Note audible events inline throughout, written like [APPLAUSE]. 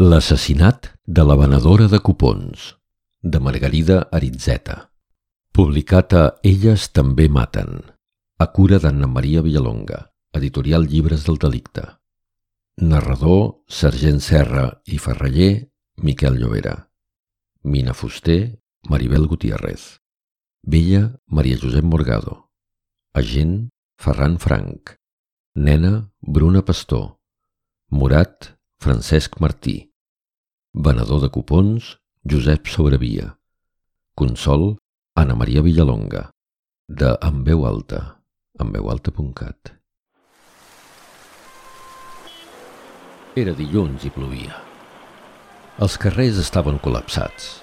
L'assassinat de la venedora de cupons, de Margarida Aritzeta. Publicat a Elles també maten, a cura d'Anna Maria Villalonga, editorial Llibres del Delicte. Narrador, Sergent Serra i Ferreller, Miquel Llobera. Mina Fuster, Maribel Gutiérrez. Vella, Maria Josep Morgado. Agent, Ferran Franc. Nena, Bruna Pastor. Murat, Francesc Martí. Venedor de cupons, Josep Sobrevia. Consol, Anna Maria Villalonga. De En veu alta, enveualta.cat. Era dilluns i plovia. Els carrers estaven col·lapsats.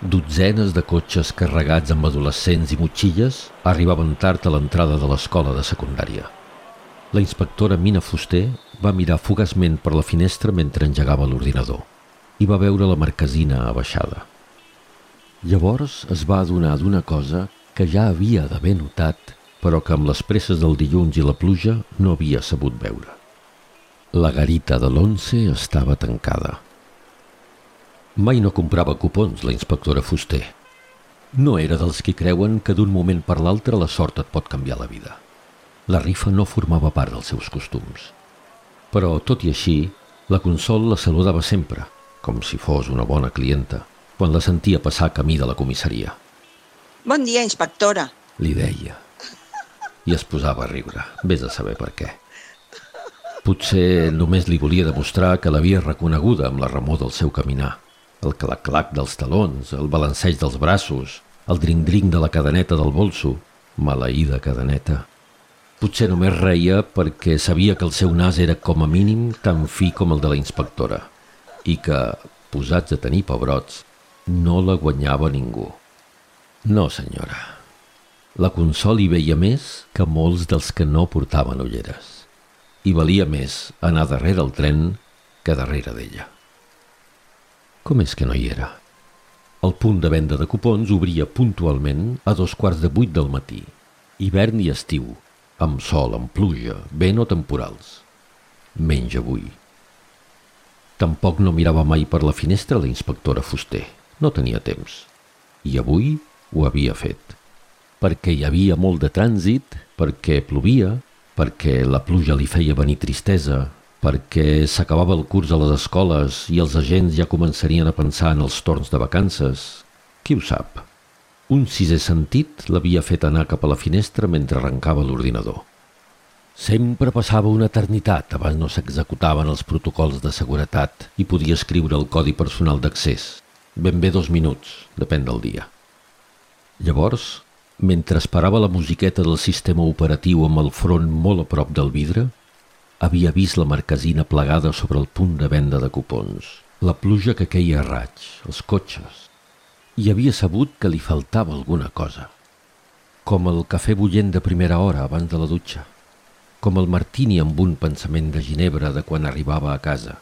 Dotzenes de cotxes carregats amb adolescents i motxilles arribaven tard a l'entrada de l'escola de secundària. La inspectora Mina Fuster va mirar fugaçment per la finestra mentre engegava l'ordinador i va veure la marquesina abaixada. Llavors es va adonar d'una cosa que ja havia d'haver notat, però que amb les presses del dilluns i la pluja no havia sabut veure. La garita de l'once estava tancada. Mai no comprava cupons, la inspectora Fuster. No era dels qui creuen que d'un moment per l'altre la sort et pot canviar la vida. La rifa no formava part dels seus costums. Però, tot i així, la Consol la saludava sempre, com si fos una bona clienta, quan la sentia passar camí de la comissaria. Bon dia, inspectora. Li deia. I es posava a riure, vés a saber per què. Potser només li volia demostrar que l'havia reconeguda amb la remor del seu caminar. El clac-clac dels talons, el balanceig dels braços, el dring-dring de la cadeneta del bolso, maleïda cadeneta. Potser només reia perquè sabia que el seu nas era com a mínim tan fi com el de la inspectora i que, posats a tenir pebrots, no la guanyava ningú. No, senyora. La Consol hi veia més que molts dels que no portaven ulleres. I valia més anar darrere el tren que darrere d'ella. Com és que no hi era? El punt de venda de cupons obria puntualment a dos quarts de vuit del matí, hivern i estiu, amb sol, amb pluja, vent o temporals. Menys avui. Tampoc no mirava mai per la finestra la inspectora Fuster. No tenia temps. I avui ho havia fet. Perquè hi havia molt de trànsit, perquè plovia, perquè la pluja li feia venir tristesa, perquè s'acabava el curs a les escoles i els agents ja començarien a pensar en els torns de vacances. Qui ho sap? Un sisè sentit l'havia fet anar cap a la finestra mentre arrencava l'ordinador. Sempre passava una eternitat abans no s'executaven els protocols de seguretat i podia escriure el codi personal d'accés. Ben bé dos minuts, depèn del dia. Llavors, mentre esperava la musiqueta del sistema operatiu amb el front molt a prop del vidre, havia vist la marquesina plegada sobre el punt de venda de cupons, la pluja que queia a raig, els cotxes, i havia sabut que li faltava alguna cosa. Com el cafè bullent de primera hora abans de la dutxa. Com el martini amb un pensament de ginebra de quan arribava a casa,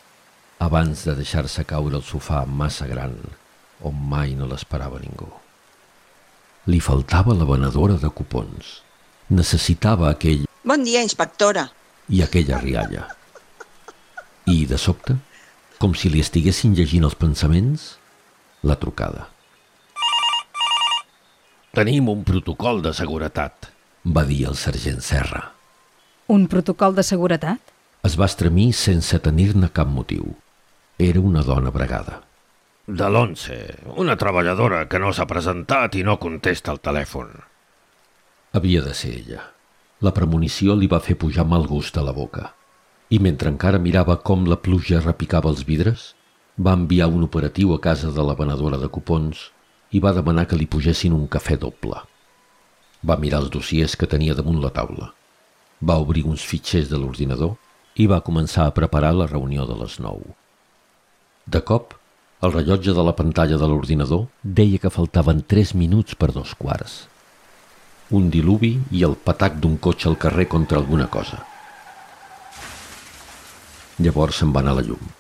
abans de deixar-se caure al sofà massa gran, on mai no l'esperava ningú. Li faltava la venedora de cupons. Necessitava aquell... Bon dia, inspectora. I aquella rialla. I, de sobte, com si li estiguessin llegint els pensaments, la trucada. Tenim un protocol de seguretat, va dir el sergent Serra. Un protocol de seguretat? Es va estremir sense tenir-ne cap motiu. Era una dona bregada. De l'once, una treballadora que no s'ha presentat i no contesta el telèfon. Havia de ser ella. La premonició li va fer pujar mal gust a la boca. I mentre encara mirava com la pluja repicava els vidres, va enviar un operatiu a casa de la venedora de cupons i va demanar que li pugessin un cafè doble. Va mirar els dossiers que tenia damunt la taula. Va obrir uns fitxers de l'ordinador i va començar a preparar la reunió de les nou. De cop, el rellotge de la pantalla de l'ordinador deia que faltaven tres minuts per dos quarts. Un diluvi i el patac d'un cotxe al carrer contra alguna cosa. Llavors se'n va anar la llum.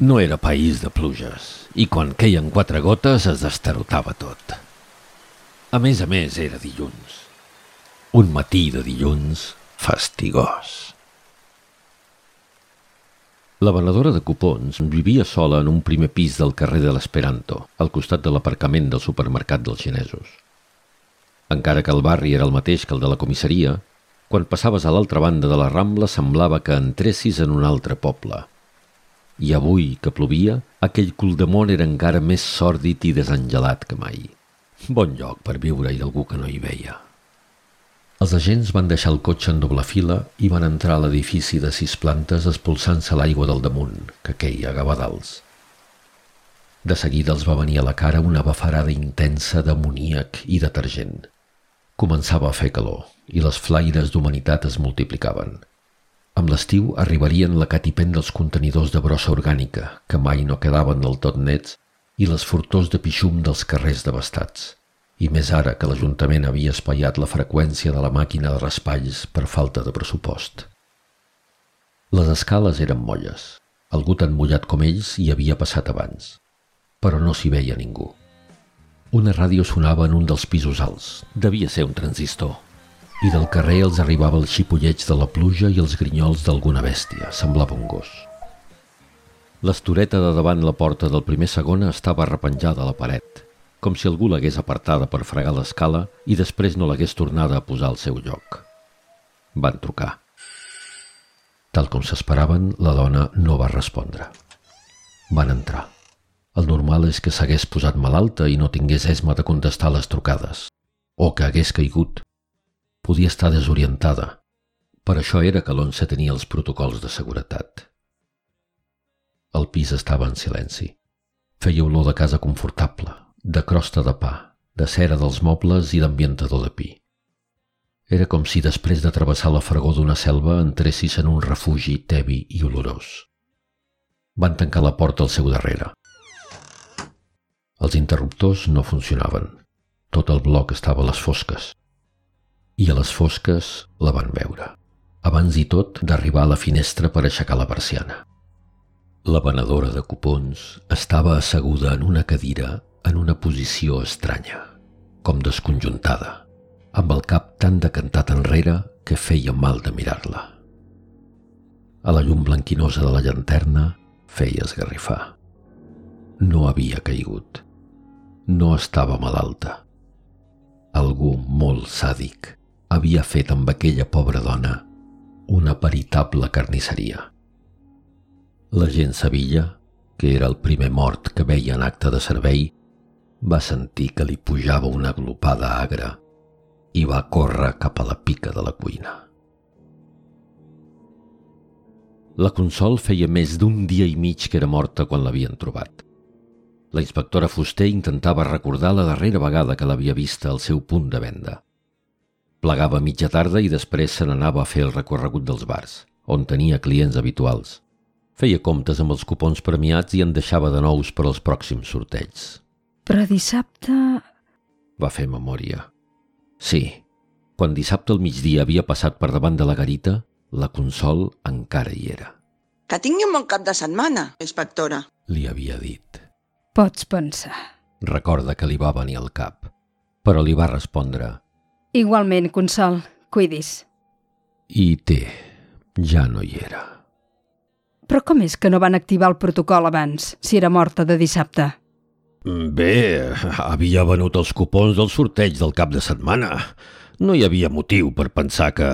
No era país de pluges, i quan queien quatre gotes es destarotava tot. A més a més, era dilluns. Un matí de dilluns fastigós. La venedora de cupons vivia sola en un primer pis del carrer de l'Esperanto, al costat de l'aparcament del supermercat dels xinesos. Encara que el barri era el mateix que el de la comissaria, quan passaves a l'altra banda de la Rambla semblava que entressis en un altre poble. I avui, que plovia, aquell cul de món era encara més sòrdid i desangelat que mai. Bon lloc per viure-hi d'algú que no hi veia. Els agents van deixar el cotxe en doble fila i van entrar a l'edifici de sis plantes expulsant-se l'aigua del damunt, que queia a gavadals. De seguida els va venir a la cara una bafarada intensa d'amoníac i detergent. Començava a fer calor i les flaires d'humanitat es multiplicaven. Amb l'estiu arribarien la catipent dels contenidors de brossa orgànica, que mai no quedaven del tot nets, i les furtors de pixum dels carrers devastats i més ara que l'Ajuntament havia espaiat la freqüència de la màquina de raspalls per falta de pressupost. Les escales eren molles. Algú tan mullat com ells hi havia passat abans, però no s'hi veia ningú. Una ràdio sonava en un dels pisos alts. Devia ser un transistor. I del carrer els arribava el xipolleig de la pluja i els grinyols d'alguna bèstia. Semblava un gos. L'estoreta de davant la porta del primer segona estava arrepenjada a la paret com si algú l'hagués apartada per fregar l'escala i després no l'hagués tornada a posar al seu lloc. Van trucar. Tal com s'esperaven, la dona no va respondre. Van entrar. El normal és que s'hagués posat malalta i no tingués esma de contestar les trucades, o que hagués caigut. Podia estar desorientada. Per això era que l'Once tenia els protocols de seguretat. El pis estava en silenci. Feia olor de casa confortable, de crosta de pa, de cera dels mobles i d'ambientador de pi. Era com si després de travessar la fregor d'una selva entressis en un refugi tebi i olorós. Van tancar la porta al seu darrere. Els interruptors no funcionaven. Tot el bloc estava a les fosques. I a les fosques la van veure, abans i tot d'arribar a la finestra per aixecar la persiana. La venedora de cupons estava asseguda en una cadira en una posició estranya, com desconjuntada, amb el cap tan decantat enrere que feia mal de mirar-la. A la llum blanquinosa de la llanterna feia esgarrifar. No havia caigut. No estava malalta. Algú molt sàdic havia fet amb aquella pobra dona una veritable carnisseria. La gent sabia que era el primer mort que veia en acte de servei va sentir que li pujava una glopada agra i va córrer cap a la pica de la cuina. La Consol feia més d'un dia i mig que era morta quan l'havien trobat. La inspectora Fuster intentava recordar la darrera vegada que l'havia vista al seu punt de venda. Plegava a mitja tarda i després se n'anava a fer el recorregut dels bars, on tenia clients habituals. Feia comptes amb els cupons premiats i en deixava de nous per als pròxims sorteig. Però dissabte... Va fer memòria. Sí, quan dissabte al migdia havia passat per davant de la garita, la Consol encara hi era. Que tingui un bon cap de setmana, inspectora. Li havia dit. Pots pensar. Recorda que li va venir al cap, però li va respondre. Igualment, Consol, cuidis. I té, ja no hi era. Però com és que no van activar el protocol abans, si era morta de dissabte? Bé, havia venut els cupons del sorteig del cap de setmana. No hi havia motiu per pensar que...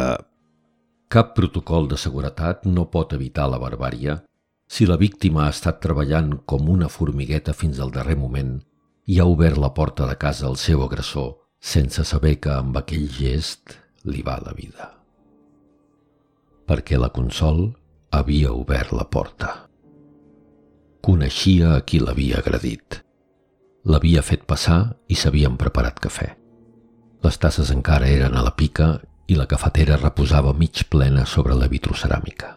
Cap protocol de seguretat no pot evitar la barbària si la víctima ha estat treballant com una formigueta fins al darrer moment i ha obert la porta de casa al seu agressor sense saber que amb aquell gest li va la vida. Perquè la Consol havia obert la porta. Coneixia a qui l'havia agredit L'havia fet passar i s'havien preparat cafè. Les tasses encara eren a la pica i la cafetera reposava mig plena sobre la vitroceràmica.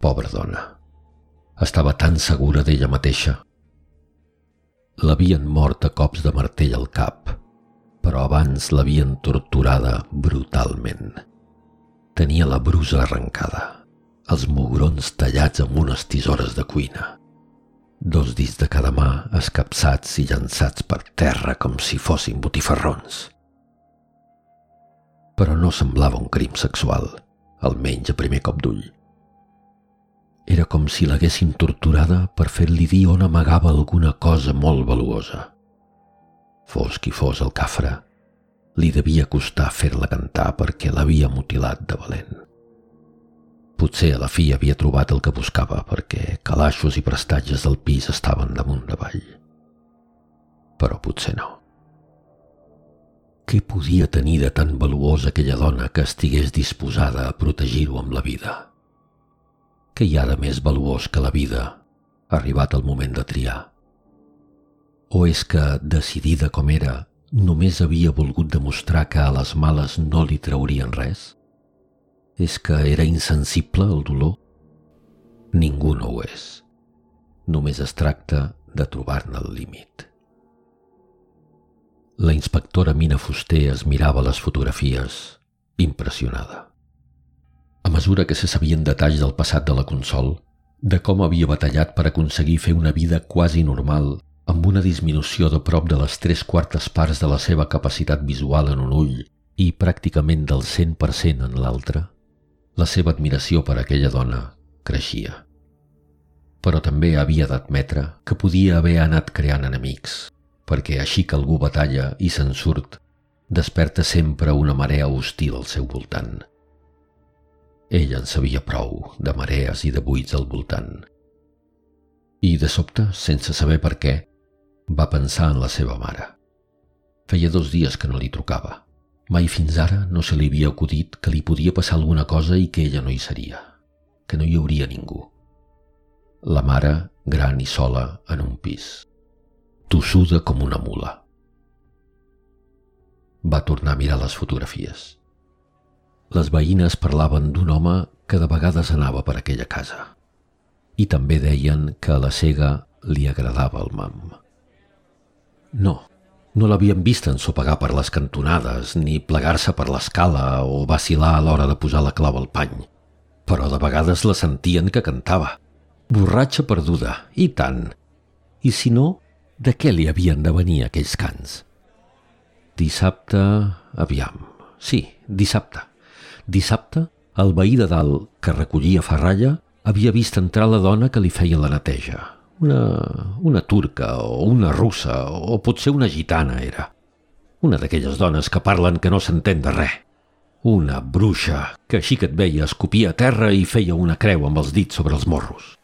Pobra dona. Estava tan segura d'ella mateixa. L'havien mort a cops de martell al cap, però abans l'havien torturada brutalment. Tenia la brusa arrencada, els mugrons tallats amb unes tisores de cuina dos dits de cada mà escapçats i llançats per terra com si fossin botifarrons. Però no semblava un crim sexual, almenys a primer cop d'ull. Era com si l'haguessin torturada per fer-li dir on amagava alguna cosa molt valuosa. Fos qui fos el cafre, li devia costar fer-la cantar perquè l'havia mutilat de valent. Potser a la fi havia trobat el que buscava perquè calaixos i prestatges del pis estaven damunt davall. Però potser no. Què podia tenir de tan valuós aquella dona que estigués disposada a protegir-ho amb la vida? Què hi ha de més valuós que la vida, arribat el moment de triar? O és que, decidida com era, només havia volgut demostrar que a les males no li traurien res? És que era insensible al dolor? Ningú no ho és. Només es tracta de trobar-ne el límit. La inspectora Mina Fuster es mirava les fotografies, impressionada. A mesura que se sabien detalls del passat de la Consol, de com havia batallat per aconseguir fer una vida quasi normal amb una disminució de prop de les tres quartes parts de la seva capacitat visual en un ull i pràcticament del 100% en l'altre, la seva admiració per aquella dona creixia. Però també havia d'admetre que podia haver anat creant enemics, perquè així que algú batalla i se'n surt, desperta sempre una marea hostil al seu voltant – ell en sabia prou de marees i de buits al voltant. I, de sobte, sense saber per què, va pensar en la seva mare. Feia dos dies que no li trucava. Mai fins ara no se li havia acudit que li podia passar alguna cosa i que ella no hi seria, que no hi hauria ningú. La mare, gran i sola, en un pis. Tossuda com una mula. Va tornar a mirar les fotografies. Les veïnes parlaven d'un home que de vegades anava per aquella casa. I també deien que a la cega li agradava el mam. No, no l'havien vist ensopegar per les cantonades, ni plegar-se per l'escala o vacilar a l'hora de posar la clau al pany. Però de vegades la sentien que cantava. Borratxa perduda, i tant. I si no, de què li havien de venir aquells cants? Dissabte, aviam. Sí, dissabte. Dissabte, el veí de dalt, que recollia ferralla, havia vist entrar la dona que li feia la neteja. Una, una turca o una russa o potser una gitana era. Una d'aquelles dones que parlen que no s'entén de res. Una bruixa que així que et veia escopia a terra i feia una creu amb els dits sobre els morros.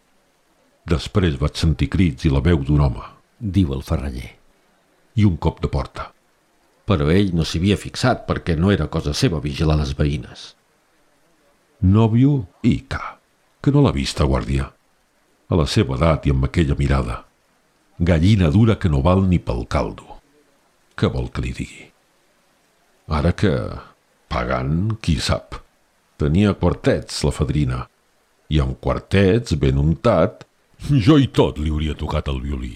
Després vaig sentir crits i la veu d'un home, diu el ferraller. I un cop de porta però ell no s'hi havia fixat perquè no era cosa seva vigilar les veïnes. Nòvio ca, que no l'ha vista, guàrdia. A la seva edat i amb aquella mirada. Gallina dura que no val ni pel caldo. Què vol que li digui? Ara que, pagant, qui sap. Tenia quartets, la fadrina. I amb quartets, ben untat, jo i tot li hauria tocat el violí.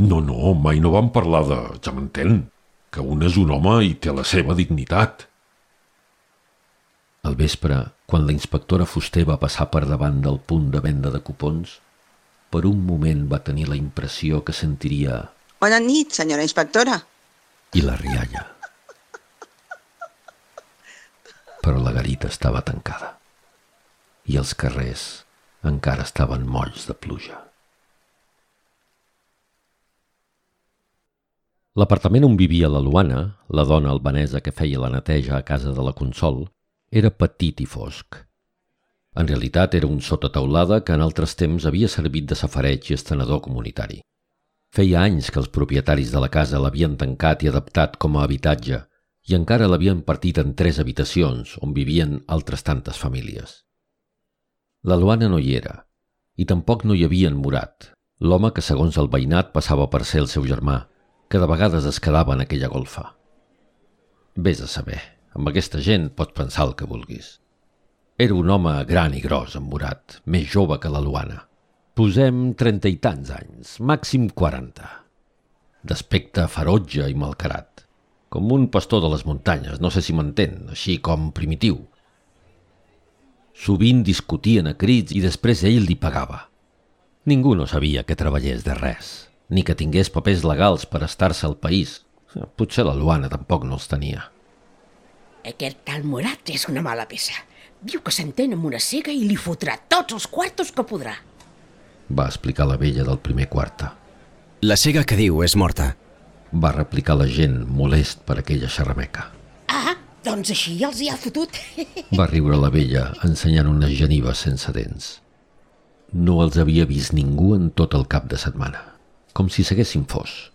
No, no, mai no vam parlar de... ja m'entén que un és un home i té la seva dignitat. Al vespre, quan la inspectora Fuster va passar per davant del punt de venda de cupons, per un moment va tenir la impressió que sentiria... Bona nit, senyora inspectora. I la rialla. Però la garita estava tancada i els carrers encara estaven molls de pluja. L'apartament on vivia la Luana, la dona albanesa que feia la neteja a casa de la Consol, era petit i fosc. En realitat era un sota taulada que en altres temps havia servit de safareig i estenedor comunitari. Feia anys que els propietaris de la casa l'havien tancat i adaptat com a habitatge i encara l'havien partit en tres habitacions on vivien altres tantes famílies. La Luana no hi era, i tampoc no hi havia en Murat, l'home que segons el veïnat passava per ser el seu germà, que de vegades es quedava en aquella golfa. Vés a saber, amb aquesta gent pots pensar el que vulguis. Era un home gran i gros, emborat, més jove que la Luana. Posem trenta i tants anys, màxim quaranta. D'aspecte ferotge i malcarat, com un pastor de les muntanyes, no sé si m'entén, així com primitiu. Sovint discutien a crits i després ell li pagava. Ningú no sabia que treballés de res ni que tingués papers legals per estar-se al país. Potser la Luana tampoc no els tenia. Aquest tal Murat és una mala peça. Diu que s'entén amb una cega i li fotrà tots els quartos que podrà. Va explicar la vella del primer quarta. La cega que diu és morta. Va replicar la gent molest per aquella xerrameca. Ah, doncs així els hi ha fotut. [LAUGHS] Va riure la vella ensenyant unes genives sense dents. No els havia vist ningú en tot el cap de setmana, com si s'haguessin fos.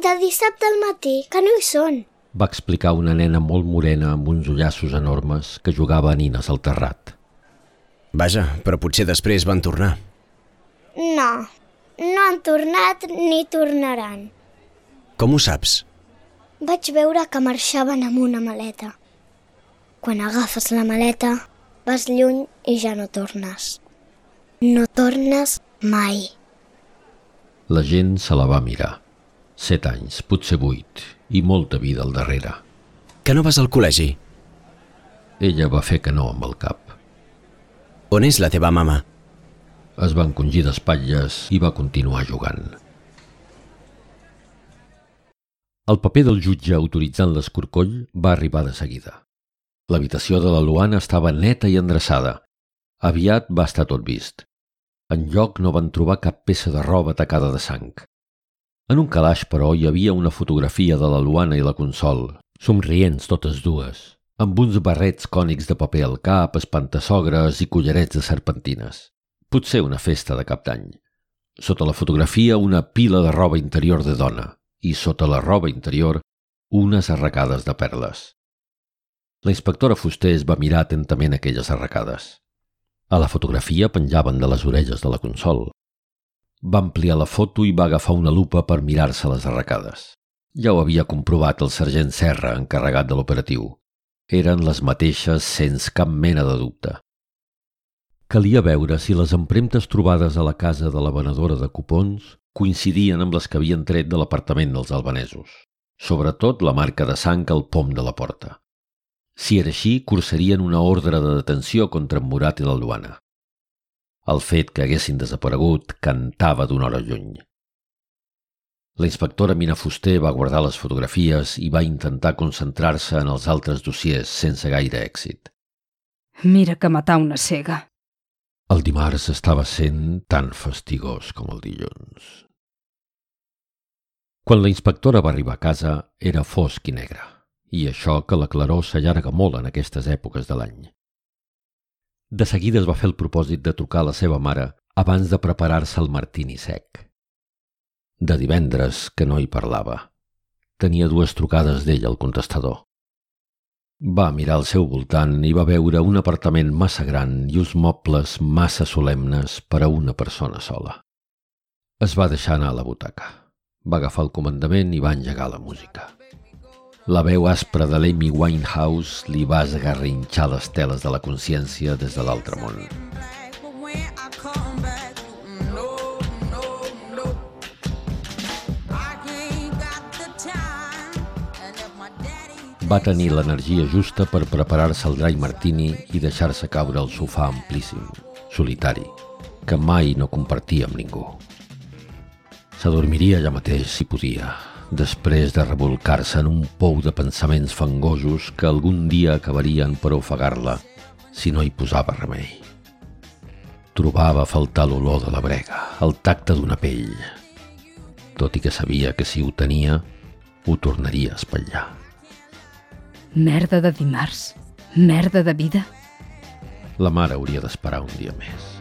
De dissabte al matí, que no hi són. Va explicar una nena molt morena amb uns ullassos enormes que jugava a nines al terrat. Vaja, però potser després van tornar. No, no han tornat ni tornaran. Com ho saps? Vaig veure que marxaven amb una maleta. Quan agafes la maleta, vas lluny i ja no tornes. No tornes mai. La gent se la va mirar. Set anys, potser vuit, i molta vida al darrere. Que no vas al col·legi? Ella va fer que no amb el cap. On és la teva mama? Es va encongir d'espatlles i va continuar jugant. El paper del jutge autoritzant l'escorcoll va arribar de seguida. L'habitació de la Luana estava neta i endreçada. Aviat va estar tot vist. En lloc no van trobar cap peça de roba tacada de sang. En un calaix, però, hi havia una fotografia de la Luana i la Consol, somrients totes dues, amb uns barrets cònics de paper al cap, espantassogres i collarets de serpentines. Potser una festa de cap d'any. Sota la fotografia, una pila de roba interior de dona, i sota la roba interior unes arracades de perles. La inspectora Fuster es va mirar atentament aquelles arracades. A la fotografia penjaven de les orelles de la consol. Va ampliar la foto i va agafar una lupa per mirar-se les arracades. Ja ho havia comprovat el sergent Serra, encarregat de l'operatiu. Eren les mateixes sense cap mena de dubte. Calia veure si les empremtes trobades a la casa de la venedora de cupons coincidien amb les que havien tret de l'apartament dels albanesos, sobretot la marca de sang al pom de la porta. Si era així, cursarien una ordre de detenció contra en Murat i la Luana. El fet que haguessin desaparegut cantava d'una hora lluny. La inspectora Mina Fuster va guardar les fotografies i va intentar concentrar-se en els altres dossiers sense gaire èxit. Mira que matar una cega. El dimarts estava sent tan fastigós com el dilluns. Quan la inspectora va arribar a casa, era fosc i negre, i això que la claror s'allarga molt en aquestes èpoques de l'any. De seguida es va fer el propòsit de trucar a la seva mare abans de preparar-se el martini sec. De divendres que no hi parlava. Tenia dues trucades d'ell al contestador. Va mirar al seu voltant i va veure un apartament massa gran i uns mobles massa solemnes per a una persona sola. Es va deixar anar a la butaca. Va agafar el comandament i va engegar la música. La veu aspra de l'Amy Winehouse li va esgarrinxar les teles de la consciència des de l'altre món. Va tenir l'energia justa per preparar-se el dry martini i deixar-se caure al sofà amplíssim, solitari, que mai no compartia amb ningú. S'adormiria allà mateix, si podia, després de revolcar-se en un pou de pensaments fangosos que algun dia acabarien per ofegar-la si no hi posava remei. Trobava a faltar l'olor de la brega, el tacte d'una pell, tot i que sabia que si ho tenia, ho tornaria a espatllar. Merda de dimarts. Merda de vida. La mare hauria d'esperar un dia més.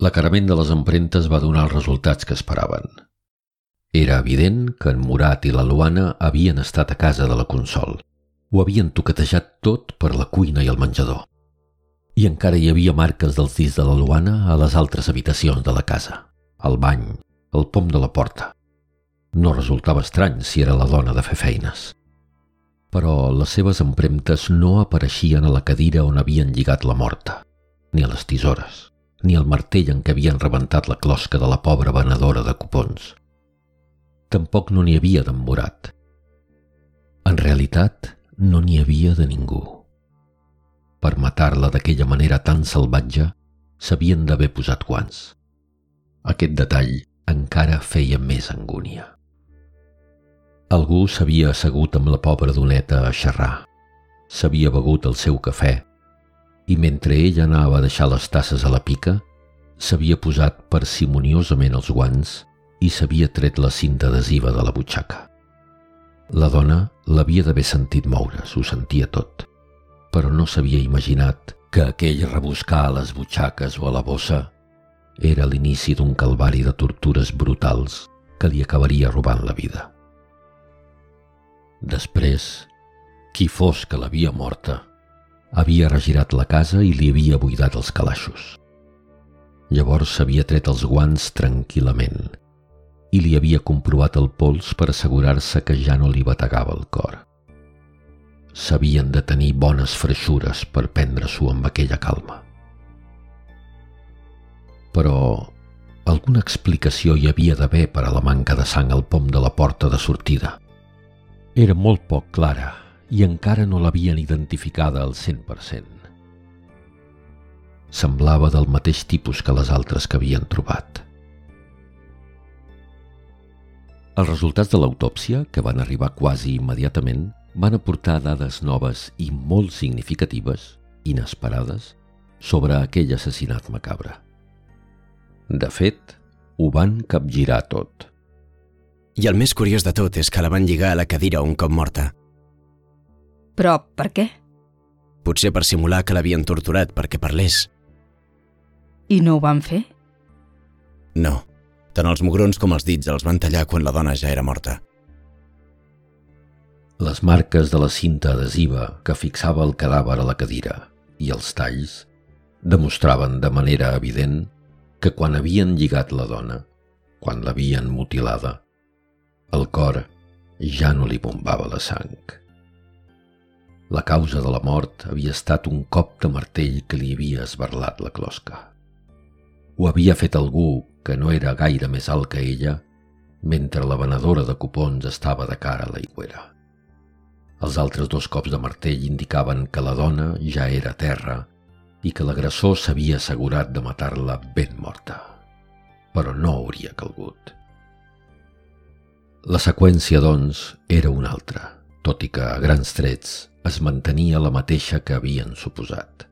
L'acarament de les empremtes va donar els resultats que esperaven. Era evident que en Murat i la Luana havien estat a casa de la Consol. Ho havien toquetejat tot per la cuina i el menjador. I encara hi havia marques dels dits de la Luana a les altres habitacions de la casa. El bany, el pom de la porta. No resultava estrany si era la dona de fer feines. Però les seves empremtes no apareixien a la cadira on havien lligat la morta, ni a les tisores, ni al martell en què havien rebentat la closca de la pobra venedora de cupons. Tampoc no n'hi havia d'en Murat. En realitat, no n'hi havia de ningú. Per matar-la d'aquella manera tan salvatge, s'havien d'haver posat guants. Aquest detall encara feia més angúnia. Algú s'havia assegut amb la pobra doneta a xerrar. S'havia begut el seu cafè i mentre ella anava a deixar les tasses a la pica, s'havia posat parsimoniosament els guants i s'havia tret la cinta adhesiva de la butxaca. La dona l'havia d'haver sentit moure, s'ho sentia tot, però no s'havia imaginat que aquell rebuscar a les butxaques o a la bossa era l'inici d'un calvari de tortures brutals que li acabaria robant la vida. Després, qui fos que l'havia morta, havia regirat la casa i li havia buidat els calaixos. Llavors s'havia tret els guants tranquil·lament i li havia comprovat el pols per assegurar-se que ja no li bategava el cor. S'havien de tenir bones freixures per prendre-s'ho amb aquella calma. Però alguna explicació hi havia d'haver per a la manca de sang al pom de la porta de sortida. Era molt poc clara i encara no l'havien identificada al 100%. Semblava del mateix tipus que les altres que havien trobat. Els resultats de l'autòpsia, que van arribar quasi immediatament, van aportar dades noves i molt significatives, inesperades, sobre aquell assassinat macabre. De fet, ho van capgirar tot. I el més curiós de tot és que la van lligar a la cadira un cop morta. Però per què? Potser per simular que l'havien torturat perquè parlés. I no ho van fer? No. Tant els mugrons com els dits els van tallar quan la dona ja era morta. Les marques de la cinta adhesiva que fixava el cadàver a la cadira i els talls demostraven de manera evident que quan havien lligat la dona, quan l'havien mutilada, el cor ja no li bombava la sang. La causa de la mort havia estat un cop de martell que li havia esbarlat la closca. Ho havia fet algú que no era gaire més alt que ella, mentre la venedora de cupons estava de cara a l'aigüera. Els altres dos cops de martell indicaven que la dona ja era a terra i que l'agressor s'havia assegurat de matar-la ben morta. Però no hauria calgut. La seqüència, doncs, era una altra, tot i que, a grans trets, es mantenia la mateixa que havien suposat.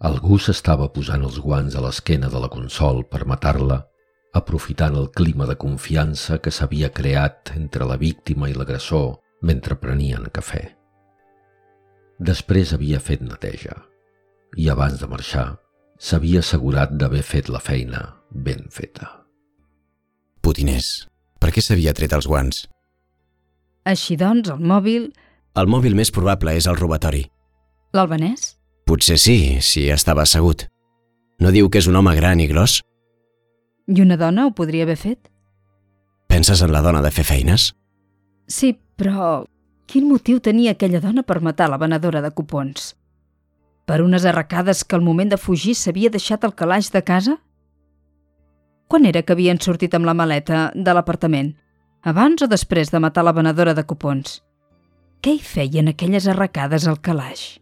Algú s'estava posant els guants a l'esquena de la consol per matar-la, aprofitant el clima de confiança que s'havia creat entre la víctima i l'agressor mentre prenien cafè. Després havia fet neteja i abans de marxar s'havia assegurat d'haver fet la feina ben feta. Putiners, per què s'havia tret els guants? Així doncs, el mòbil el mòbil més probable és el robatori. L'albanès? Potser sí, si estava assegut. No diu que és un home gran i gros? I una dona ho podria haver fet? Penses en la dona de fer feines? Sí, però quin motiu tenia aquella dona per matar la venedora de cupons? Per unes arracades que al moment de fugir s'havia deixat el calaix de casa? Quan era que havien sortit amb la maleta de l'apartament? Abans o després de matar la venedora de cupons? Què hi feien aquelles arracades al calaix?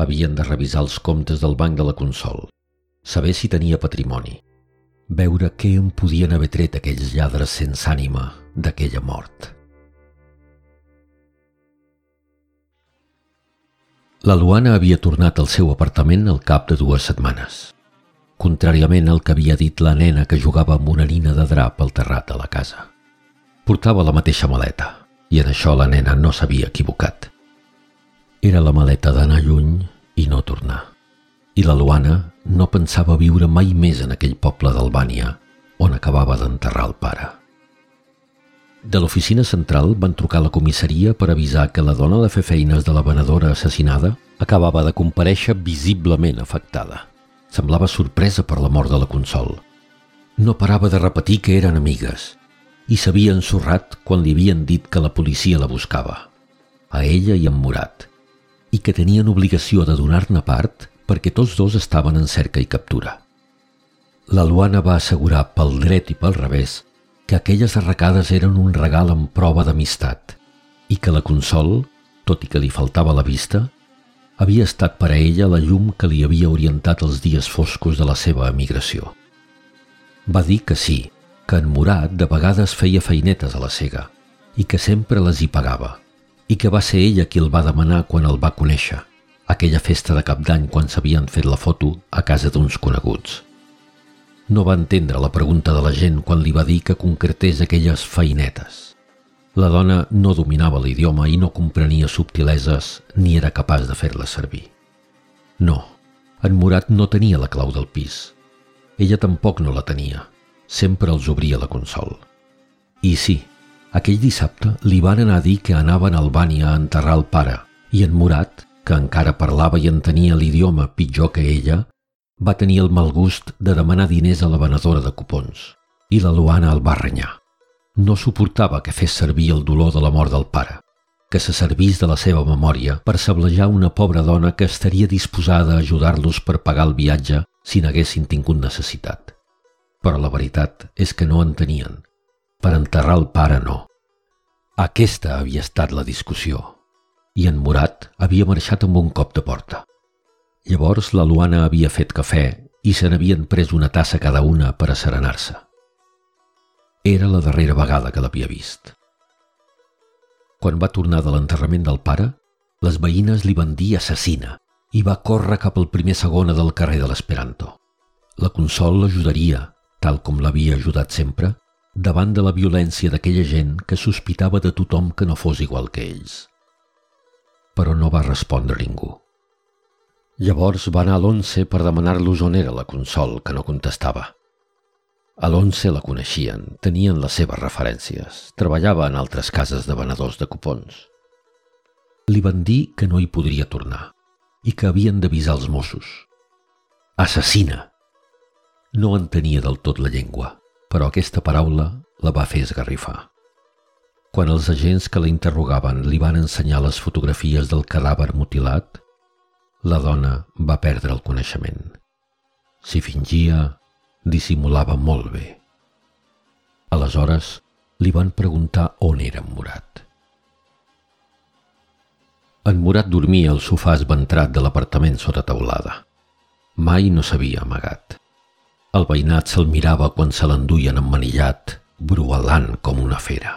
Havien de revisar els comptes del banc de la Consol, saber si tenia patrimoni, veure què en podien haver tret aquells lladres sense ànima d'aquella mort. La Luana havia tornat al seu apartament al cap de dues setmanes. Contràriament al que havia dit la nena que jugava amb una nina de drap al terrat de la casa. Portava la mateixa maleta, i en això la nena no s'havia equivocat. Era la maleta d'anar lluny i no tornar. I la Luana no pensava viure mai més en aquell poble d'Albània on acabava d'enterrar el pare. De l'oficina central van trucar a la comissaria per avisar que la dona de fer feines de la venedora assassinada acabava de compareixer visiblement afectada. Semblava sorpresa per la mort de la Consol. No parava de repetir que eren amigues i s'havia ensorrat quan li havien dit que la policia la buscava, a ella i en Murat, i que tenien obligació de donar-ne part perquè tots dos estaven en cerca i captura. La Luana va assegurar pel dret i pel revés que aquelles arracades eren un regal en prova d'amistat i que la Consol, tot i que li faltava la vista, havia estat per a ella la llum que li havia orientat els dies foscos de la seva emigració. Va dir que sí, que en Murat de vegades feia feinetes a la cega i que sempre les hi pagava i que va ser ella qui el va demanar quan el va conèixer, aquella festa de cap d'any quan s'havien fet la foto a casa d'uns coneguts. No va entendre la pregunta de la gent quan li va dir que concretés aquelles feinetes. La dona no dominava l'idioma i no comprenia subtileses ni era capaç de fer-les servir. No, en Murat no tenia la clau del pis. Ella tampoc no la tenia. Sempre els obria la consol. I sí, aquell dissabte li van anar a dir que anaven a Albània a enterrar el pare i en Murat, que encara parlava i entenia l'idioma pitjor que ella, va tenir el mal gust de demanar diners a la venedora de cupons i la Luana el va renyar. No suportava que fes servir el dolor de la mort del pare, que se servís de la seva memòria per sablejar una pobra dona que estaria disposada a ajudar-los per pagar el viatge si n'haguessin tingut necessitat. Però la veritat és que no en tenien. Per enterrar el pare no. Aquesta havia estat la discussió. I en Murat havia marxat amb un cop de porta. Llavors la Luana havia fet cafè i se n'havien pres una tassa cada una per a serenar-se. Era la darrera vegada que l'havia vist. Quan va tornar de l'enterrament del pare, les veïnes li van dir assassina i va córrer cap al primer segona del carrer de l'Esperanto. La Consol l'ajudaria, tal com l'havia ajudat sempre, davant de la violència d'aquella gent que sospitava de tothom que no fos igual que ells. Però no va respondre ningú. Llavors va anar a l'Once per demanar-los on era la Consol, que no contestava. A l'Once la coneixien, tenien les seves referències, treballava en altres cases de venedors de cupons. Li van dir que no hi podria tornar i que havien d'avisar els Mossos. Assassina! No entenia del tot la llengua, però aquesta paraula la va fer esgarrifar. Quan els agents que la interrogaven li van ensenyar les fotografies del cadàver mutilat, la dona va perdre el coneixement. Si fingia, dissimulava molt bé. Aleshores, li van preguntar on era en Murat. En Murat dormia al sofà esventrat de l'apartament sota teulada. Mai no s'havia amagat. El veïnat se'l mirava quan se l'enduien emmanillat, brualant com una fera.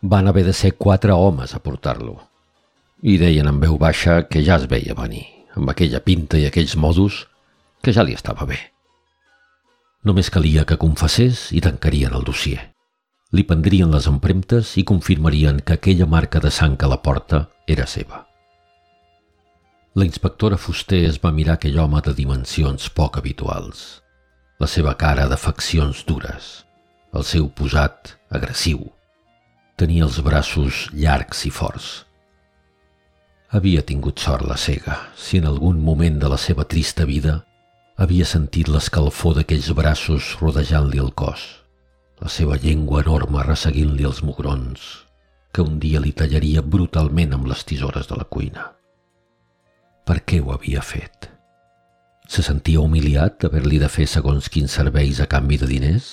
Van haver de ser quatre homes a portar-lo, i deien en veu baixa que ja es veia venir, amb aquella pinta i aquells modus, que ja li estava bé. Només calia que confessés i tancarien el dossier. Li prendrien les empremtes i confirmarien que aquella marca de sang a la porta era seva. La inspectora Fuster es va mirar aquell home de dimensions poc habituals. La seva cara de faccions dures, el seu posat agressiu. Tenia els braços llargs i forts, havia tingut sort la cega, si en algun moment de la seva trista vida havia sentit l'escalfor d'aquells braços rodejant-li el cos, la seva llengua enorme resseguint-li els mugrons, que un dia li tallaria brutalment amb les tisores de la cuina. Per què ho havia fet? Se sentia humiliat d'haver-li de fer segons quins serveis a canvi de diners?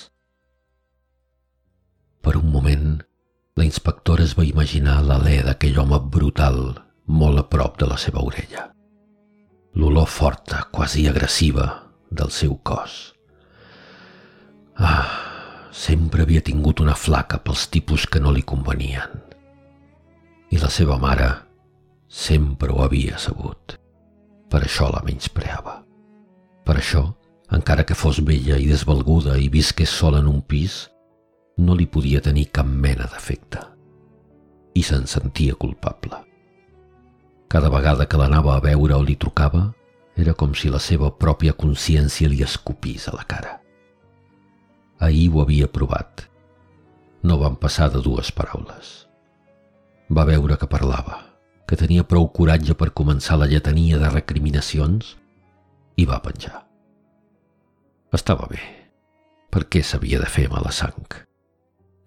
Per un moment, la inspectora es va imaginar l'alè d'aquell home brutal molt a prop de la seva orella. L'olor forta, quasi agressiva, del seu cos. Ah, sempre havia tingut una flaca pels tipus que no li convenien. I la seva mare sempre ho havia sabut. Per això la menyspreava. Per això, encara que fos vella i desvalguda i visqués sola en un pis, no li podia tenir cap mena d'efecte. I se'n sentia culpable. Cada vegada que l'anava a veure o li trucava, era com si la seva pròpia consciència li escopís a la cara. Ahir ho havia provat. No van passar de dues paraules. Va veure que parlava, que tenia prou coratge per començar la lletania de recriminacions i va penjar. Estava bé. Per què s'havia de fer mala sang?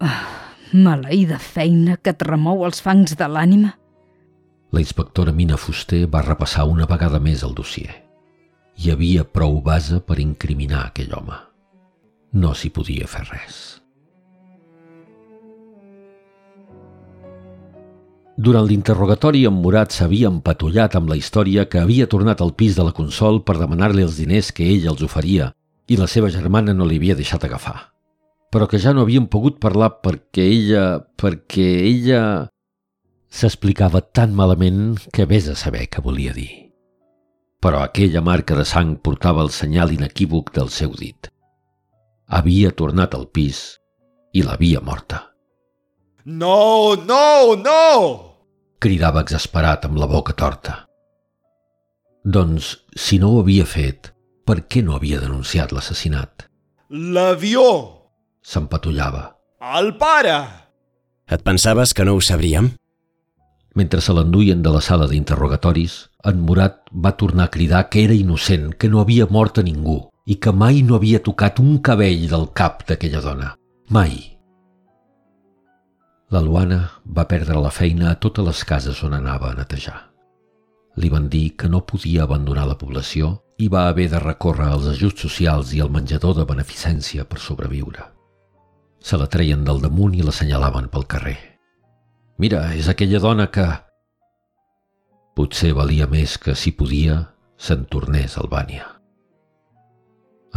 Ah, maleïda feina que et remou els fangs de l'ànima. La inspectora Mina Fuster va repassar una vegada més el dossier. Hi havia prou base per incriminar aquell home. No s'hi podia fer res. Durant l'interrogatori, en Murat s'havia empatollat amb la història que havia tornat al pis de la Consol per demanar-li els diners que ell els oferia i la seva germana no li havia deixat agafar. Però que ja no havien pogut parlar perquè ella... perquè ella... S'explicava tan malament que vés a saber què volia dir. Però aquella marca de sang portava el senyal inequívoc del seu dit. Havia tornat al pis i l'havia morta. No, no, no! Cridava exasperat amb la boca torta. Doncs, si no ho havia fet, per què no havia denunciat l'assassinat? L'avió! S'empatollava. El pare! Et pensaves que no ho sabríem? Mentre se l'enduien de la sala d'interrogatoris, en Murat va tornar a cridar que era innocent, que no havia mort a ningú i que mai no havia tocat un cabell del cap d'aquella dona. Mai. La Luana va perdre la feina a totes les cases on anava a netejar. Li van dir que no podia abandonar la població i va haver de recórrer als ajuts socials i al menjador de beneficència per sobreviure. Se la treien del damunt i l'assenyalaven pel carrer. Mira, és aquella dona que... Potser valia més que, si podia, se'n tornés a Albània.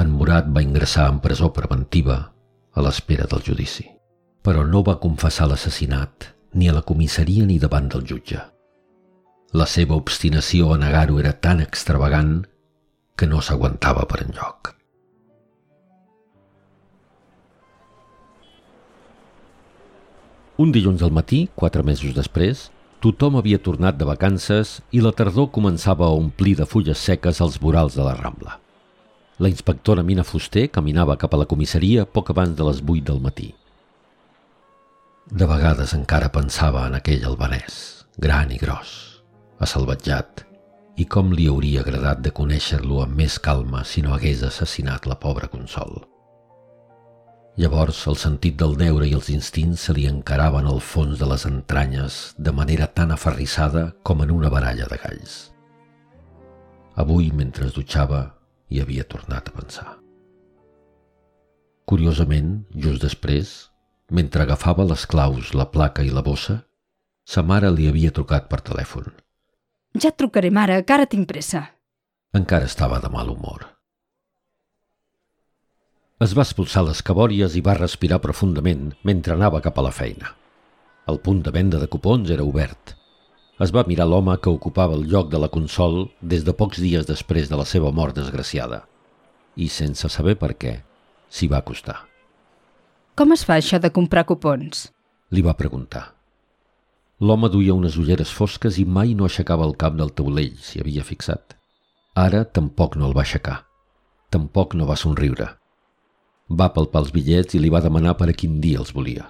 En Murat va ingressar en presó preventiva a l'espera del judici, però no va confessar l'assassinat ni a la comissaria ni davant del jutge. La seva obstinació a negar-ho era tan extravagant que no s'aguantava per enlloc. Un dilluns al matí, quatre mesos després, tothom havia tornat de vacances i la tardor començava a omplir de fulles seques els vorals de la Rambla. La inspectora Mina Fuster caminava cap a la comissaria poc abans de les 8 del matí. De vegades encara pensava en aquell albanès, gran i gros, assalvatjat, i com li hauria agradat de conèixer-lo amb més calma si no hagués assassinat la pobra Consol. Llavors el sentit del deure i els instints se li encaraven al fons de les entranyes de manera tan aferrissada com en una baralla de galls. Avui, mentre es dutxava, hi havia tornat a pensar. Curiosament, just després, mentre agafava les claus, la placa i la bossa, sa mare li havia trucat per telèfon – ja et trucaré, mare, que ara tinc pressa. Encara estava de mal humor. Es va expulsar les cabòries i va respirar profundament mentre anava cap a la feina. El punt de venda de cupons era obert. Es va mirar l'home que ocupava el lloc de la consol des de pocs dies després de la seva mort desgraciada. I sense saber per què, s'hi va acostar. Com es fa això de comprar cupons? Li va preguntar. L'home duia unes ulleres fosques i mai no aixecava el cap del taulell, s'hi havia fixat. Ara tampoc no el va aixecar. Tampoc no va somriure. Va palpar els bitllets i li va demanar per a quin dia els volia.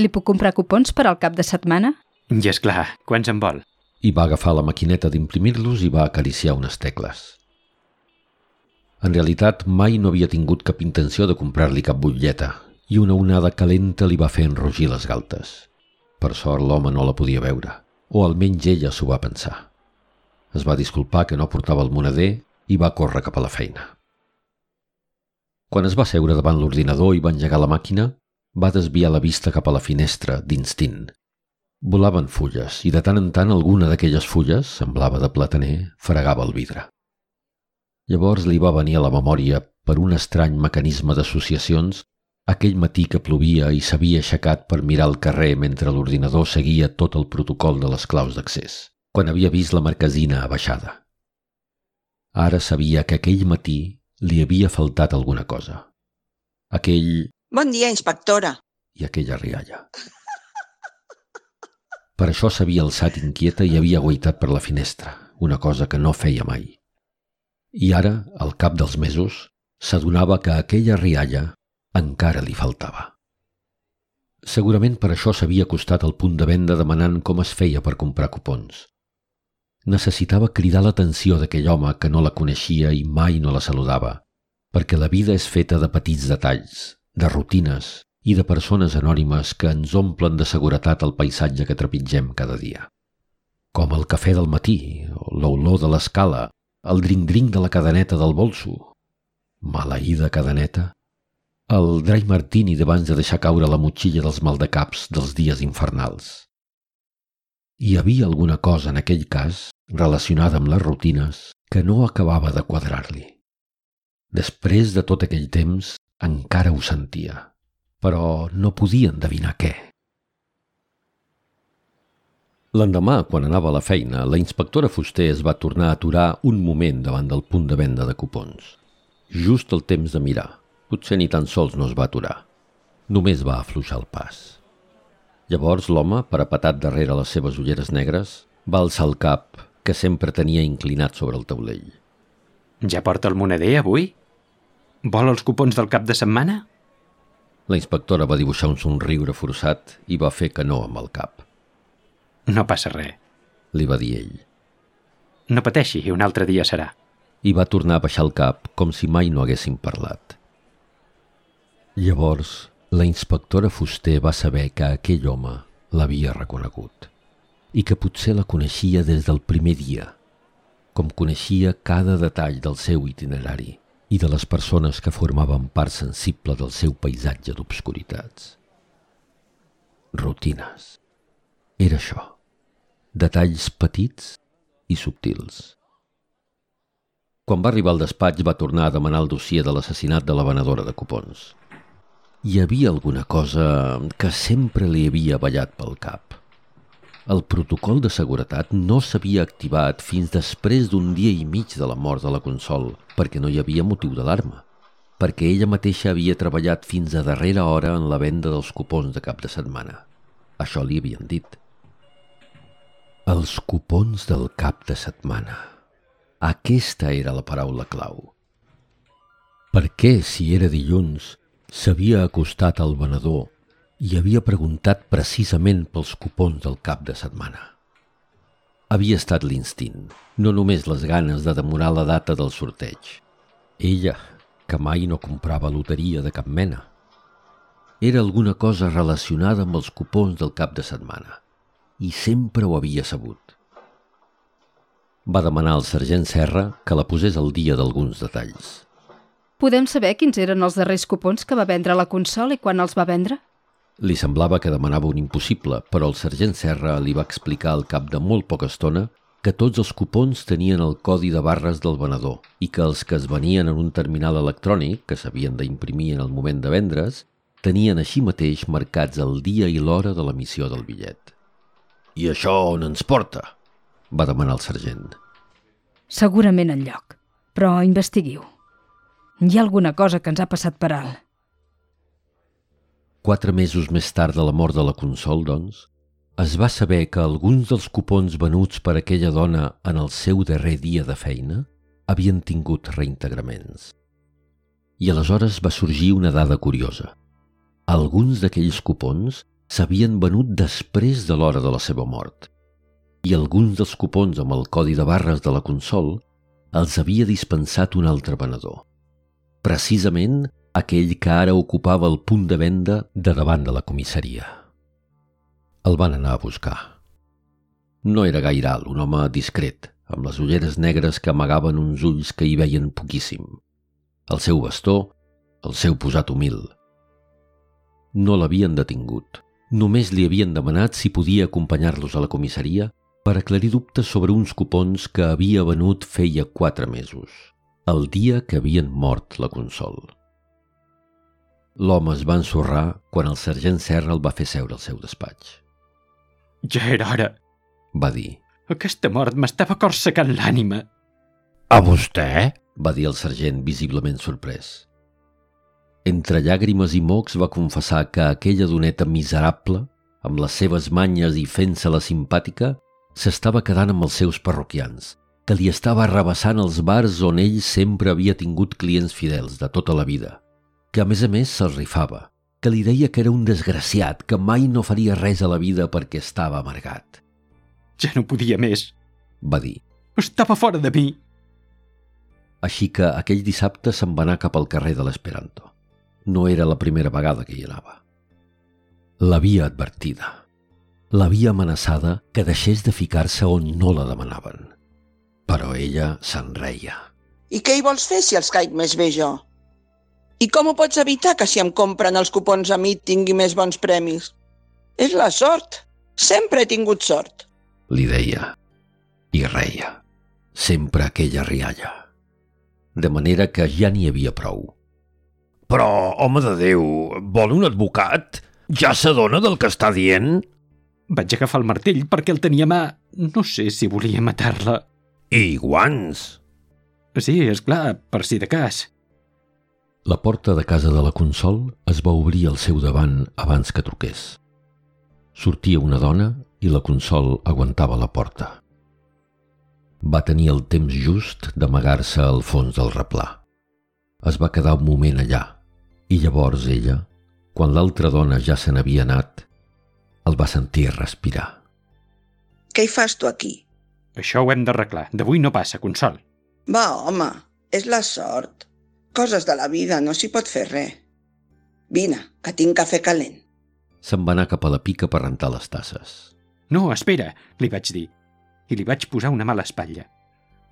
Li puc comprar cupons per al cap de setmana? I és clar, quants en vol? I va agafar la maquineta d'imprimir-los i va acariciar unes tecles. En realitat, mai no havia tingut cap intenció de comprar-li cap butlleta i una onada calenta li va fer enrogir les galtes. Per sort l'home no la podia veure, o almenys ella s'ho va pensar. Es va disculpar que no portava el moneder i va córrer cap a la feina. Quan es va seure davant l'ordinador i va engegar la màquina, va desviar la vista cap a la finestra, d'instint. Volaven fulles i de tant en tant alguna d'aquelles fulles, semblava de plataner, fregava el vidre. Llavors li va venir a la memòria, per un estrany mecanisme d'associacions, aquell matí que plovia i s'havia aixecat per mirar el carrer mentre l'ordinador seguia tot el protocol de les claus d'accés, quan havia vist la marquesina abaixada. Ara sabia que aquell matí li havia faltat alguna cosa. Aquell... Bon dia, inspectora. I aquella rialla. Per això s'havia alçat inquieta i havia guaitat per la finestra, una cosa que no feia mai. I ara, al cap dels mesos, s'adonava que aquella rialla encara li faltava. Segurament per això s'havia acostat al punt de venda demanant com es feia per comprar cupons. Necessitava cridar l'atenció d'aquell home que no la coneixia i mai no la saludava, perquè la vida és feta de petits detalls, de rutines i de persones anònimes que ens omplen de seguretat el paisatge que trepitgem cada dia. Com el cafè del matí, o l'olor de l'escala, el dring-dring de la cadeneta del bolso. Maleïda cadeneta el dry martini d'abans de deixar caure la motxilla dels maldecaps dels dies infernals. Hi havia alguna cosa en aquell cas relacionada amb les rutines que no acabava de quadrar-li. Després de tot aquell temps, encara ho sentia, però no podia endevinar què. L'endemà, quan anava a la feina, la inspectora Fuster es va tornar a aturar un moment davant del punt de venda de cupons. Just el temps de mirar. Potser ni tan sols no es va aturar. Només va afluixar el pas. Llavors l'home, parapetat darrere les seves ulleres negres, va alçar el cap, que sempre tenia inclinat sobre el taulell. Ja porta el moneder avui? Vol els cupons del cap de setmana? La inspectora va dibuixar un somriure forçat i va fer que no amb el cap. No passa res. Li va dir ell. No pateixi, un altre dia serà. I va tornar a baixar el cap com si mai no haguessin parlat. Llavors, la inspectora Fuster va saber que aquell home l'havia reconegut i que potser la coneixia des del primer dia, com coneixia cada detall del seu itinerari i de les persones que formaven part sensible del seu paisatge d'obscuritats. Rutines. Era això. Detalls petits i subtils. Quan va arribar al despatx va tornar a demanar el dossier de l'assassinat de la venedora de cupons hi havia alguna cosa que sempre li havia ballat pel cap. El protocol de seguretat no s'havia activat fins després d'un dia i mig de la mort de la Consol, perquè no hi havia motiu d'alarma, perquè ella mateixa havia treballat fins a darrera hora en la venda dels cupons de cap de setmana. Això li havien dit. Els cupons del cap de setmana. Aquesta era la paraula clau. Per què, si era dilluns, S'havia acostat al venedor i havia preguntat precisament pels cupons del cap de setmana. Havia estat l'instint, no només les ganes de demorar la data del sorteig. Ella, que mai no comprava loteria de cap mena. Era alguna cosa relacionada amb els cupons del cap de setmana i sempre ho havia sabut. Va demanar al sergent Serra que la posés al dia d'alguns detalls. Podem saber quins eren els darrers cupons que va vendre la consola i quan els va vendre? Li semblava que demanava un impossible, però el sergent Serra li va explicar al cap de molt poca estona que tots els cupons tenien el codi de barres del venedor i que els que es venien en un terminal electrònic, que s'havien d'imprimir en el moment de vendre's, tenien així mateix marcats el dia i l'hora de l'emissió del bitllet. I això on ens porta? va demanar el sergent. Segurament en lloc, però investiguiu. Hi ha alguna cosa que ens ha passat per alt. Quatre mesos més tard de la mort de la Consol, doncs, es va saber que alguns dels cupons venuts per aquella dona en el seu darrer dia de feina havien tingut reintegraments. I aleshores va sorgir una dada curiosa. Alguns d'aquells cupons s'havien venut després de l'hora de la seva mort i alguns dels cupons amb el codi de barres de la consol els havia dispensat un altre venedor precisament aquell que ara ocupava el punt de venda de davant de la comissaria. El van anar a buscar. No era gaire alt, un home discret, amb les ulleres negres que amagaven uns ulls que hi veien poquíssim. El seu bastó, el seu posat humil. No l'havien detingut. Només li havien demanat si podia acompanyar-los a la comissaria per aclarir dubtes sobre uns cupons que havia venut feia quatre mesos el dia que havien mort la Consol. L'home es va ensorrar quan el sergent Serra el va fer seure al seu despatx. Ja era hora, va dir. Aquesta mort m'estava corsecant l'ànima. A vostè? va dir el sergent visiblement sorprès. Entre llàgrimes i mocs va confessar que aquella doneta miserable, amb les seves manyes i fent-se la simpàtica, s'estava quedant amb els seus parroquians que li estava arrabassant els bars on ell sempre havia tingut clients fidels de tota la vida, que a més a més se'l rifava, que li deia que era un desgraciat, que mai no faria res a la vida perquè estava amargat. Ja no podia més, va dir. Estava fora de mi. Així que aquell dissabte se'n va anar cap al carrer de l'Esperanto. No era la primera vegada que hi anava. L'havia advertida. L'havia amenaçada que deixés de ficar-se on no la demanaven però ella se'n reia. I què hi vols fer si els caic més bé jo? I com ho pots evitar que si em compren els cupons a mi tingui més bons premis? És la sort. Sempre he tingut sort. Li deia. I reia. Sempre aquella rialla. de manera que ja n'hi havia prou. Però, home de Déu, vol un advocat? Ja s'adona del que està dient? Vaig agafar el martell perquè el tenia a mà. No sé si volia matar-la. I guants? Sí, és clar, per si de cas. La porta de casa de la Consol es va obrir al seu davant abans que truqués. Sortia una dona i la Consol aguantava la porta. Va tenir el temps just d'amagar-se al fons del replà. Es va quedar un moment allà i llavors ella, quan l'altra dona ja se n'havia anat, el va sentir respirar. Què hi fas tu aquí? Això ho hem d'arreglar. D'avui no passa, Consol. Va, home, és la sort. Coses de la vida, no s'hi pot fer res. Vine, que tinc cafè calent. Se'n va anar cap a la pica per rentar les tasses. No, espera, li vaig dir. I li vaig posar una mala espatlla.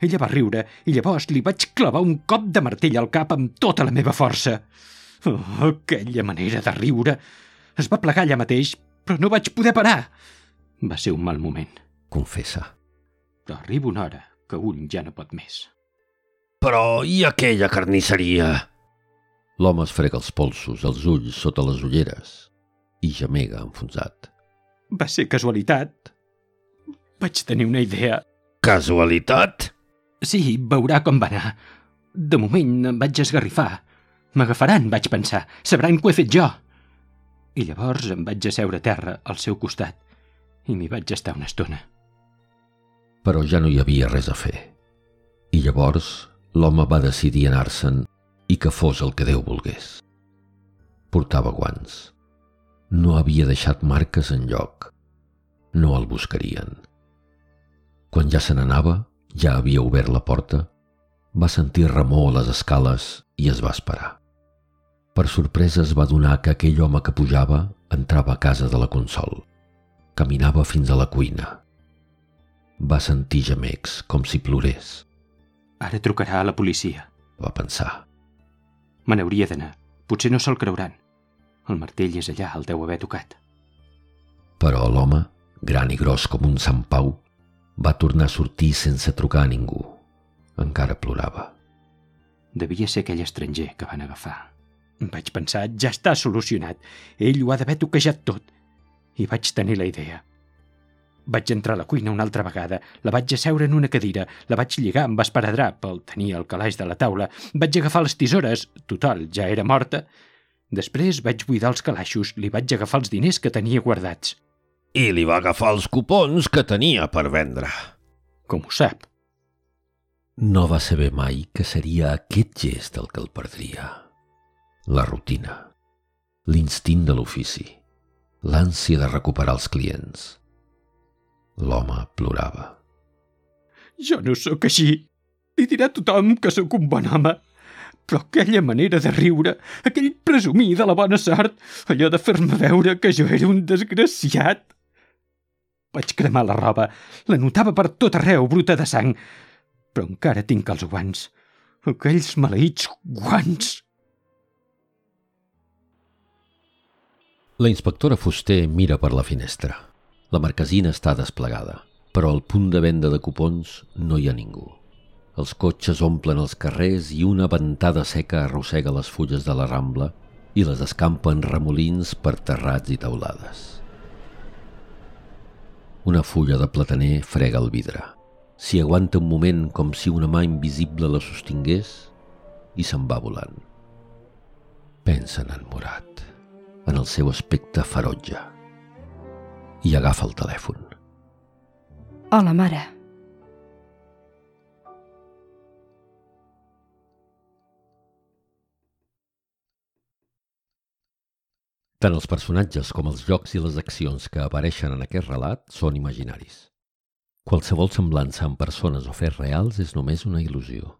Ella va riure i llavors li vaig clavar un cop de martell al cap amb tota la meva força. Oh, aquella manera de riure. Es va plegar allà mateix, però no vaig poder parar. Va ser un mal moment. Confessa. Però arriba una hora que un ja no pot més. Però i aquella carnisseria? L'home es frega els polsos, els ulls sota les ulleres i gemega enfonsat. Va ser casualitat. Vaig tenir una idea. Casualitat? Sí, veurà com va anar. De moment em vaig esgarrifar. M'agafaran, vaig pensar. Sabran ho he fet jo. I llavors em vaig asseure a terra al seu costat i m'hi vaig estar una estona. Però ja no hi havia res a fer. I llavors l'home va decidir anar-se'n i que fos el que Déu volgués. Portava guants. No havia deixat marques en lloc. No el buscarien. Quan ja se n'anava, ja havia obert la porta, va sentir remor a les escales i es va esperar. Per sorpresa es va donar que aquell home que pujava entrava a casa de la Consol. Caminava fins a la cuina. Va sentir gemecs, com si plorés. Ara trucarà a la policia. Va pensar. Me n'hauria d'anar. Potser no se'l creuran. El martell és allà, el deu haver tocat. Però l'home, gran i gros com un Sant Pau, va tornar a sortir sense trucar a ningú. Encara plorava. Devia ser aquell estranger que van agafar. Vaig pensar, ja està solucionat. Ell ho ha d'haver toquejat tot. I vaig tenir la idea. Vaig entrar a la cuina una altra vegada, la vaig asseure en una cadira, la vaig lligar amb esparadrap, el tenia al calaix de la taula, vaig agafar les tisores, total, ja era morta. Després vaig buidar els calaixos, li vaig agafar els diners que tenia guardats. I li va agafar els cupons que tenia per vendre. Com ho sap? No va saber mai que seria aquest gest el que el perdria. La rutina, l'instint de l'ofici, l'ànsia de recuperar els clients. L'home plorava. Jo no sóc així. Li dirà tothom que sóc un bon home. Però aquella manera de riure, aquell presumir de la bona sort, allò de fer-me veure que jo era un desgraciat. Vaig cremar la roba, la notava per tot arreu, bruta de sang, però encara tinc els guants. Aquells maleïts guants. La inspectora Fuster mira per la finestra. La marquesina està desplegada, però al punt de venda de cupons no hi ha ningú. Els cotxes omplen els carrers i una ventada seca arrossega les fulles de la Rambla i les escampa en remolins per terrats i teulades. Una fulla de plataner frega el vidre. S'hi aguanta un moment com si una mà invisible la sostingués i se'n va volant. Pensa en Murat, en el seu aspecte ferotge, i agafa el telèfon. Hola, mare. Tant els personatges com els jocs i les accions que apareixen en aquest relat són imaginaris. Qualsevol semblança amb persones o fets reals és només una il·lusió.